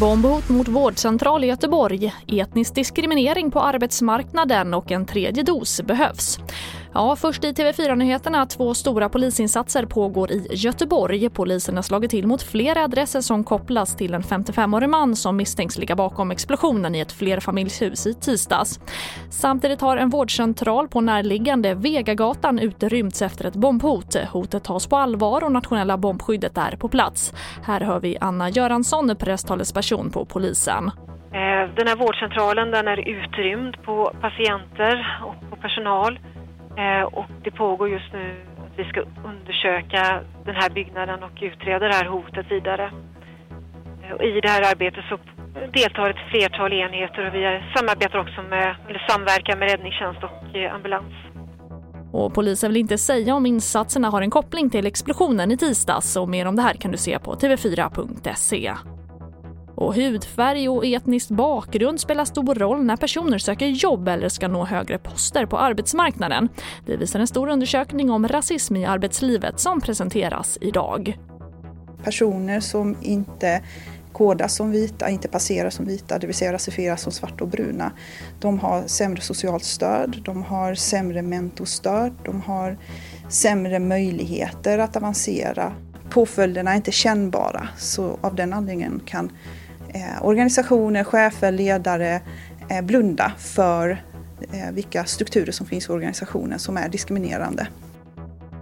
Bombhot mot vårdcentral i Göteborg, etnisk diskriminering på arbetsmarknaden och en tredje dos behövs. Ja, först i TV4-nyheterna. Två stora polisinsatser pågår i Göteborg. Polisen har slagit till mot flera adresser som kopplas till en 55-årig man som misstänks ligga bakom explosionen i ett flerfamiljshus i tisdags. Samtidigt har en vårdcentral på närliggande Vegagatan utrymts efter ett bombhot. Hotet tas på allvar och nationella bombskyddet är på plats. Här hör vi Anna Göransson, presstalesperson på polisen. Eh, den här vårdcentralen den är utrymd på patienter och på personal. Eh, och det pågår just nu att vi ska undersöka den här byggnaden och utreda det här hotet vidare. Eh, och I det här arbetet så deltar ett flertal enheter och vi samarbetar också med, eller samverkar med räddningstjänst och eh, ambulans. Och polisen vill inte säga om insatserna har en koppling till explosionen i tisdags och mer om det här kan du se på tv4.se. Och hudfärg och etnisk bakgrund spelar stor roll när personer söker jobb eller ska nå högre poster på arbetsmarknaden. Det visar en stor undersökning om rasism i arbetslivet som presenteras idag. Personer som inte kodas som vita, inte passerar som vita, det vill säga rasifieras som svarta och bruna. De har sämre socialt stöd, de har sämre mentorstöd, de har sämre möjligheter att avancera. Påföljderna är inte kännbara så av den anledningen kan eh, organisationer, chefer, ledare eh, blunda för eh, vilka strukturer som finns i organisationen som är diskriminerande.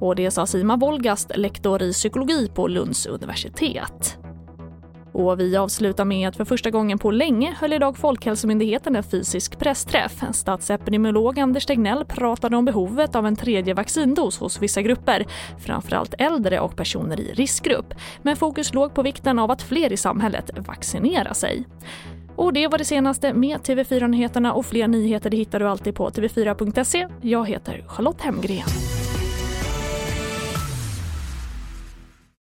Och det sa Sima Wolgast, lektor i psykologi på Lunds universitet. Och vi avslutar med att för första gången på länge höll idag Folkhälsomyndigheten en fysisk pressträff. Statsepidemiolog Anders Tegnell pratade om behovet av en tredje vaccindos hos vissa grupper, framförallt äldre och personer i riskgrupp. Men fokus låg på vikten av att fler i samhället vaccinerar sig. Och det var det senaste med TV4 Nyheterna och fler nyheter hittar du alltid på tv4.se. Jag heter Charlotte Hemgren.